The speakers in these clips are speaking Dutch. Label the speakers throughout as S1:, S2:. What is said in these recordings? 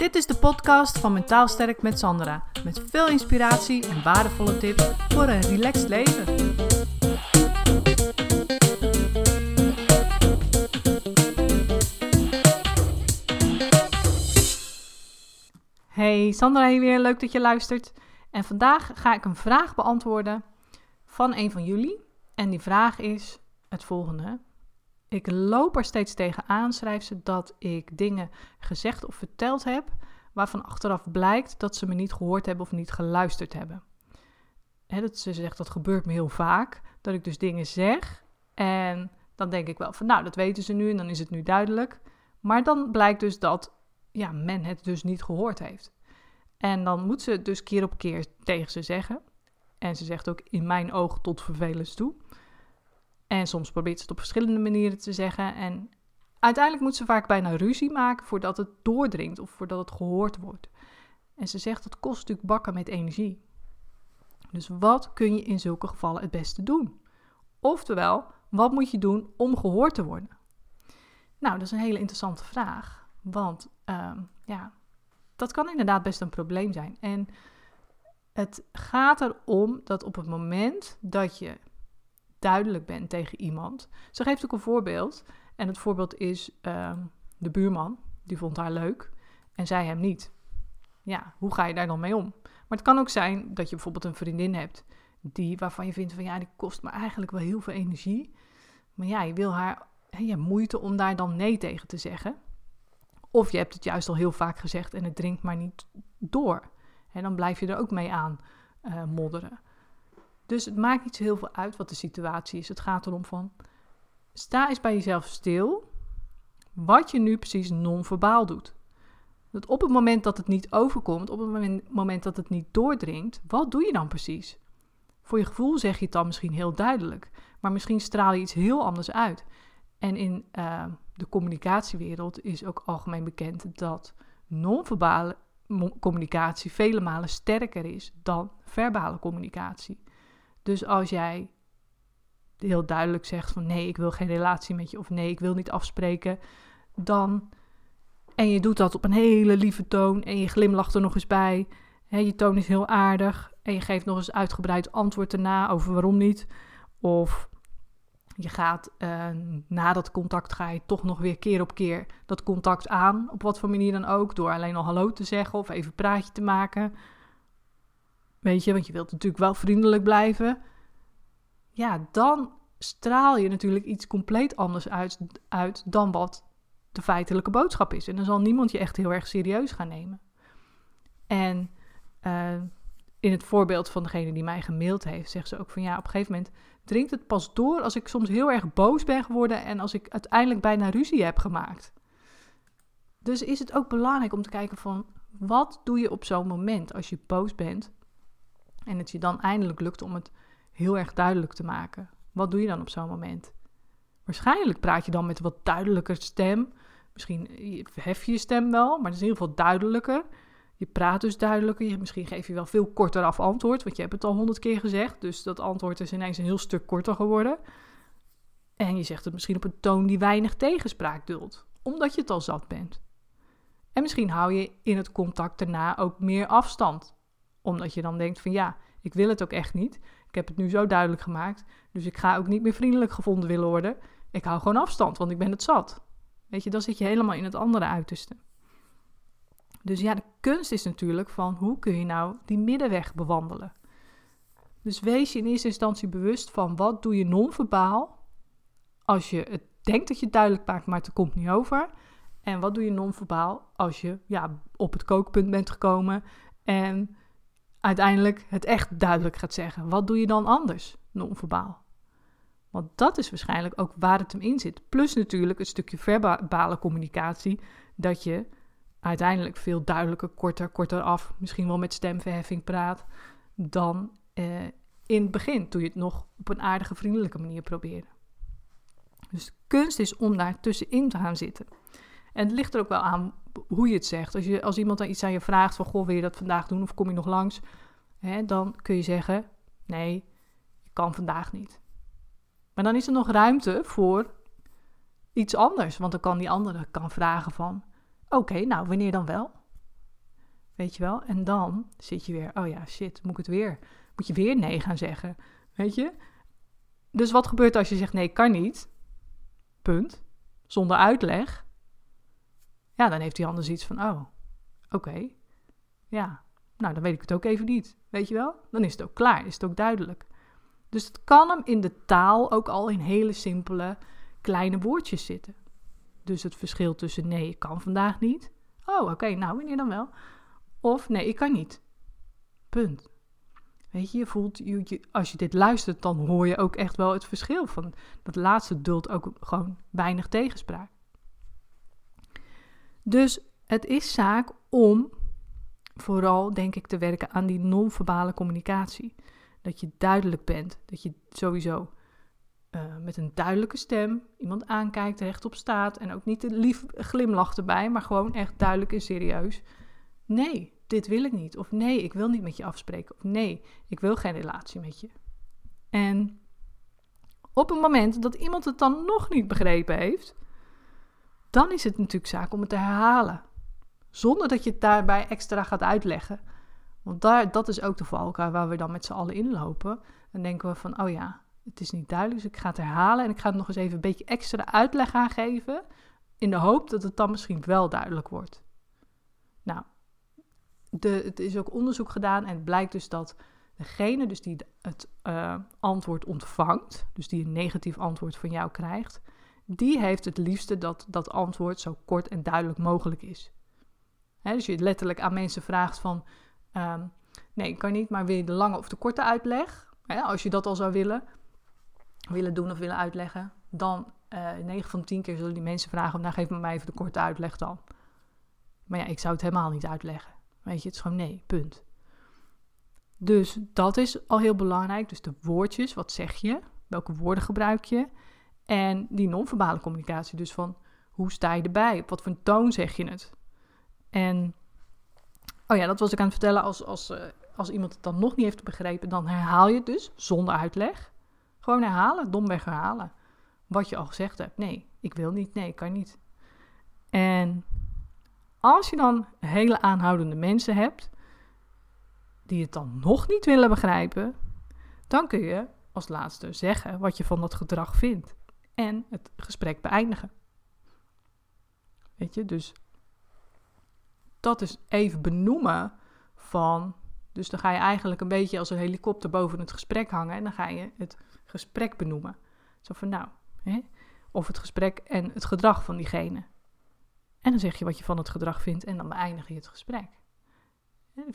S1: Dit is de podcast van Mentaal Sterk met Sandra. Met veel inspiratie en waardevolle tips voor een relaxed leven. Hey, Sandra hier weer. Leuk dat je luistert. En vandaag ga ik een vraag beantwoorden van een van jullie. En die vraag is het volgende. Ik loop er steeds tegenaan, schrijft ze, dat ik dingen gezegd of verteld heb waarvan achteraf blijkt dat ze me niet gehoord hebben of niet geluisterd hebben. He, dat ze zegt dat gebeurt me heel vaak, dat ik dus dingen zeg en dan denk ik wel van nou dat weten ze nu en dan is het nu duidelijk. Maar dan blijkt dus dat ja, men het dus niet gehoord heeft. En dan moet ze het dus keer op keer tegen ze zeggen. En ze zegt ook in mijn ogen tot vervelens toe. En soms probeert ze het op verschillende manieren te zeggen. En uiteindelijk moet ze vaak bijna ruzie maken voordat het doordringt of voordat het gehoord wordt. En ze zegt dat kost natuurlijk bakken met energie. Dus wat kun je in zulke gevallen het beste doen? Oftewel, wat moet je doen om gehoord te worden? Nou, dat is een hele interessante vraag. Want um, ja, dat kan inderdaad best een probleem zijn. En het gaat erom dat op het moment dat je duidelijk bent tegen iemand. Ze geeft ook een voorbeeld. En het voorbeeld is uh, de buurman. Die vond haar leuk en zij hem niet. Ja, hoe ga je daar dan mee om? Maar het kan ook zijn dat je bijvoorbeeld een vriendin hebt die, waarvan je vindt van ja, die kost me eigenlijk wel heel veel energie. Maar ja, je wil haar, je hebt moeite om daar dan nee tegen te zeggen. Of je hebt het juist al heel vaak gezegd en het dringt maar niet door. En dan blijf je er ook mee aan uh, modderen. Dus het maakt niet zo heel veel uit wat de situatie is. Het gaat erom van, sta eens bij jezelf stil wat je nu precies non-verbaal doet. Dat op het moment dat het niet overkomt, op het moment dat het niet doordringt, wat doe je dan precies? Voor je gevoel zeg je het dan misschien heel duidelijk, maar misschien straal je iets heel anders uit. En in uh, de communicatiewereld is ook algemeen bekend dat non-verbale communicatie vele malen sterker is dan verbale communicatie. Dus als jij heel duidelijk zegt van nee, ik wil geen relatie met je of nee, ik wil niet afspreken, dan en je doet dat op een hele lieve toon en je glimlacht er nog eens bij, hè, je toon is heel aardig en je geeft nog eens uitgebreid antwoord erna over waarom niet, of je gaat uh, na dat contact ga je toch nog weer keer op keer dat contact aan, op wat voor manier dan ook, door alleen al hallo te zeggen of even praatje te maken. Weet je, want je wilt natuurlijk wel vriendelijk blijven. Ja, dan straal je natuurlijk iets compleet anders uit, uit dan wat de feitelijke boodschap is. En dan zal niemand je echt heel erg serieus gaan nemen. En uh, in het voorbeeld van degene die mij gemaild heeft, zegt ze ook van ja, op een gegeven moment dringt het pas door als ik soms heel erg boos ben geworden en als ik uiteindelijk bijna ruzie heb gemaakt. Dus is het ook belangrijk om te kijken van wat doe je op zo'n moment als je boos bent en het je dan eindelijk lukt om het heel erg duidelijk te maken. Wat doe je dan op zo'n moment? Waarschijnlijk praat je dan met een wat duidelijker stem. Misschien hef je je stem wel, maar het is in ieder geval duidelijker. Je praat dus duidelijker. Misschien geef je wel veel korter af antwoord, want je hebt het al honderd keer gezegd. Dus dat antwoord is ineens een heel stuk korter geworden. En je zegt het misschien op een toon die weinig tegenspraak duldt, omdat je het al zat bent. En misschien hou je in het contact daarna ook meer afstand, omdat je dan denkt van ja, ik wil het ook echt niet. Ik heb het nu zo duidelijk gemaakt, dus ik ga ook niet meer vriendelijk gevonden willen worden. Ik hou gewoon afstand, want ik ben het zat. Weet je, dan zit je helemaal in het andere uiterste. Dus ja, de kunst is natuurlijk van hoe kun je nou die middenweg bewandelen. Dus wees je in eerste instantie bewust van wat doe je non-verbaal als je het denkt dat je het duidelijk maakt, maar het komt niet over. En wat doe je non-verbaal als je ja, op het kookpunt bent gekomen en uiteindelijk het echt duidelijk gaat zeggen. Wat doe je dan anders non-verbaal? Want dat is waarschijnlijk ook waar het hem in zit. Plus natuurlijk een stukje verbale communicatie, dat je uiteindelijk veel duidelijker, korter, korter af, misschien wel met stemverheffing praat, dan eh, in het begin, toen je het nog op een aardige, vriendelijke manier probeerde. Dus de kunst is om daar tussenin te gaan zitten. En het ligt er ook wel aan hoe je het zegt. Als, je, als iemand dan iets aan je vraagt van, goh, wil je dat vandaag doen of kom je nog langs? Hè, dan kun je zeggen, nee, ik kan vandaag niet. Maar dan is er nog ruimte voor iets anders. Want dan kan die andere kan vragen van, Oké, nou wanneer dan wel? Weet je wel? En dan zit je weer, oh ja, shit, moet ik het weer? Moet je weer nee gaan zeggen? Weet je? Dus wat gebeurt als je zegt nee, kan niet? Punt. Zonder uitleg. Ja, dan heeft die ander iets van, oh, oké. Ja, nou, dan weet ik het ook even niet. Weet je wel? Dan is het ook klaar, is het ook duidelijk. Dus het kan hem in de taal ook al in hele simpele kleine woordjes zitten. Dus het verschil tussen nee, ik kan vandaag niet. Oh, oké, nou, wanneer dan wel? Of nee, ik kan niet. Punt. Weet je, je voelt, je, als je dit luistert, dan hoor je ook echt wel het verschil van dat laatste duldt ook gewoon weinig tegenspraak. Dus het is zaak om vooral, denk ik, te werken aan die non-verbale communicatie. Dat je duidelijk bent, dat je sowieso uh, met een duidelijke stem iemand aankijkt, rechtop staat en ook niet te lief glimlacht erbij, maar gewoon echt duidelijk en serieus. Nee, dit wil ik niet. Of nee, ik wil niet met je afspreken. Of nee, ik wil geen relatie met je. En op het moment dat iemand het dan nog niet begrepen heeft, dan is het natuurlijk zaak om het te herhalen. Zonder dat je het daarbij extra gaat uitleggen. Want daar, dat is ook de valkuil waar we dan met z'n allen inlopen. Dan denken we van, oh ja, het is niet duidelijk, dus ik ga het herhalen en ik ga het nog eens even een beetje extra uitleg aangeven. In de hoop dat het dan misschien wel duidelijk wordt. Nou, de, het is ook onderzoek gedaan en het blijkt dus dat degene dus die het uh, antwoord ontvangt, dus die een negatief antwoord van jou krijgt, die heeft het liefste dat dat antwoord zo kort en duidelijk mogelijk is. Dus je letterlijk aan mensen vraagt van, um, nee, kan niet, maar wil je de lange of de korte uitleg? Als je dat al zou willen, willen doen of willen uitleggen, dan uh, eh, 9 van 10 keer zullen die mensen vragen, nou geef me maar even de korte uitleg dan. Maar ja, ik zou het helemaal niet uitleggen. Weet je, het is gewoon nee, punt. Dus dat is al heel belangrijk. Dus de woordjes, wat zeg je? Welke woorden gebruik je? En die non-verbale communicatie, dus van hoe sta je erbij? Op wat voor toon zeg je het? En, oh ja, dat was ik aan het vertellen. Als, als, uh, als iemand het dan nog niet heeft begrepen, dan herhaal je het dus zonder uitleg. Gewoon herhalen, domweg herhalen. Wat je al gezegd hebt. Nee, ik wil niet. Nee, ik kan niet. En als je dan hele aanhoudende mensen hebt die het dan nog niet willen begrijpen, dan kun je als laatste zeggen wat je van dat gedrag vindt en het gesprek beëindigen. Weet je, dus dat is even benoemen van. Dus dan ga je eigenlijk een beetje als een helikopter boven het gesprek hangen en dan ga je het gesprek benoemen. Zo van nou, hè? of het gesprek en het gedrag van diegene. En dan zeg je wat je van het gedrag vindt en dan beëindig je het gesprek.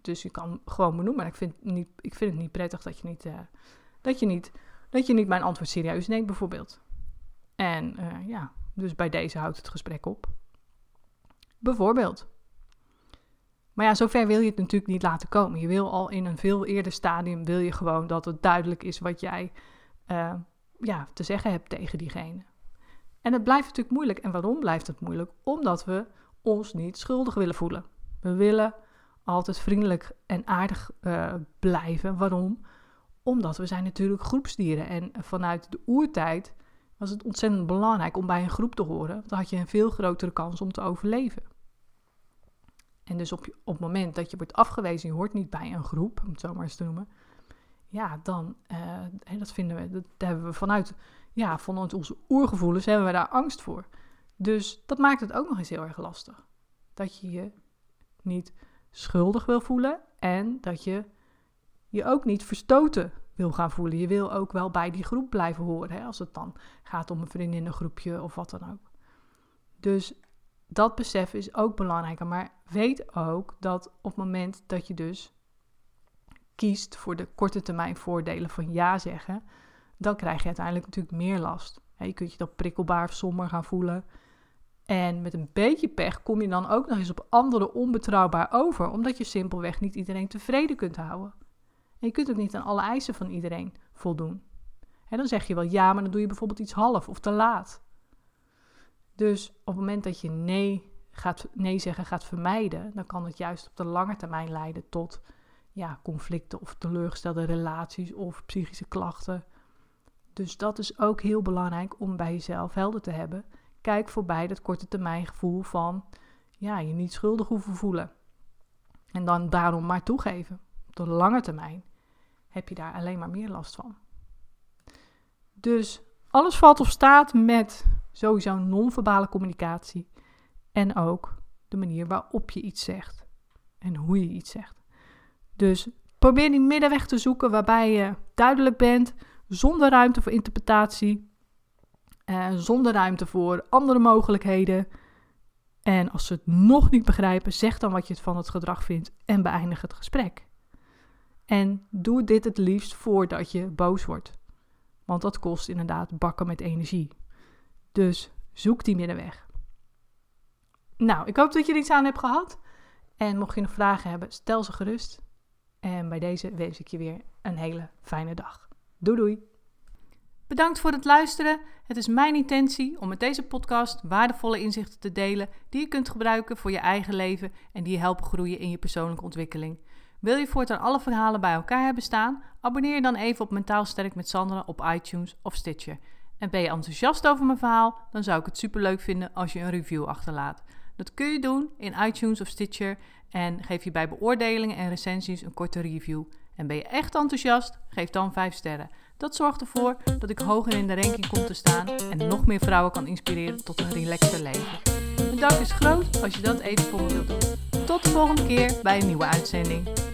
S1: Dus je kan gewoon benoemen. Ik vind, niet, ik vind het niet prettig dat je niet, uh, dat je niet, dat je niet mijn antwoord serieus neemt, bijvoorbeeld. En uh, ja, dus bij deze houdt het gesprek op. Bijvoorbeeld. Maar ja, zover wil je het natuurlijk niet laten komen. Je wil al in een veel eerder stadium, wil je gewoon dat het duidelijk is wat jij uh, ja, te zeggen hebt tegen diegene. En het blijft natuurlijk moeilijk. En waarom blijft het moeilijk? Omdat we ons niet schuldig willen voelen. We willen altijd vriendelijk en aardig uh, blijven. Waarom? Omdat we zijn natuurlijk groepsdieren. En vanuit de oertijd was het ontzettend belangrijk om bij een groep te horen. Want dan had je een veel grotere kans om te overleven. En dus op, op het moment dat je wordt afgewezen, je hoort niet bij een groep, om het zo maar eens te noemen. Ja, dan, uh, dat vinden we, dat hebben we vanuit ja, vanuit onze oergevoelens hebben we daar angst voor. Dus dat maakt het ook nog eens heel erg lastig. Dat je je niet schuldig wil voelen en dat je je ook niet verstoten wil gaan voelen. Je wil ook wel bij die groep blijven horen, hè, als het dan gaat om een vriendinnengroepje of wat dan ook. Dus dat besef is ook belangrijk. Maar weet ook dat op het moment dat je dus kiest voor de korte termijn voordelen van ja zeggen, dan krijg je uiteindelijk natuurlijk meer last. je kunt je dan prikkelbaar of somber gaan voelen. En met een beetje pech kom je dan ook nog eens op anderen onbetrouwbaar over, omdat je simpelweg niet iedereen tevreden kunt houden. En je kunt ook niet aan alle eisen van iedereen voldoen. En dan zeg je wel ja, maar dan doe je bijvoorbeeld iets half of te laat. Dus op het moment dat je nee, gaat, nee zeggen gaat vermijden, dan kan het juist op de lange termijn leiden tot ja, conflicten of teleurgestelde relaties of psychische klachten dus dat is ook heel belangrijk om bij jezelf helder te hebben. Kijk voorbij dat korte termijn gevoel van ja, je niet schuldig hoeven voelen. En dan daarom maar toegeven. De lange termijn heb je daar alleen maar meer last van. Dus alles valt of staat met sowieso non-verbale communicatie. En ook de manier waarop je iets zegt. En hoe je iets zegt. Dus probeer die middenweg te zoeken waarbij je duidelijk bent, zonder ruimte voor interpretatie, uh, zonder ruimte voor andere mogelijkheden. En als ze het nog niet begrijpen, zeg dan wat je van het gedrag vindt en beëindig het gesprek. En doe dit het liefst voordat je boos wordt. Want dat kost inderdaad bakken met energie. Dus zoek die middenweg. Nou, ik hoop dat je er iets aan hebt gehad. En mocht je nog vragen hebben, stel ze gerust. En bij deze wens ik je weer een hele fijne dag. Doei doei! Bedankt voor het luisteren. Het is mijn intentie om met deze podcast waardevolle inzichten te delen die je kunt gebruiken voor je eigen leven en die je helpen groeien in je persoonlijke ontwikkeling. Wil je voortaan alle verhalen bij elkaar hebben staan? Abonneer je dan even op Mentaal Sterk met Sandra op iTunes of Stitcher. En ben je enthousiast over mijn verhaal? Dan zou ik het superleuk vinden als je een review achterlaat. Dat kun je doen in iTunes of Stitcher en geef je bij beoordelingen en recensies een korte review. En ben je echt enthousiast? Geef dan 5 sterren. Dat zorgt ervoor dat ik hoger in de ranking kom te staan en nog meer vrouwen kan inspireren tot een relaxter leven. Mijn dank is groot als je dat even voor me wilt doen. Tot de volgende keer bij een nieuwe uitzending.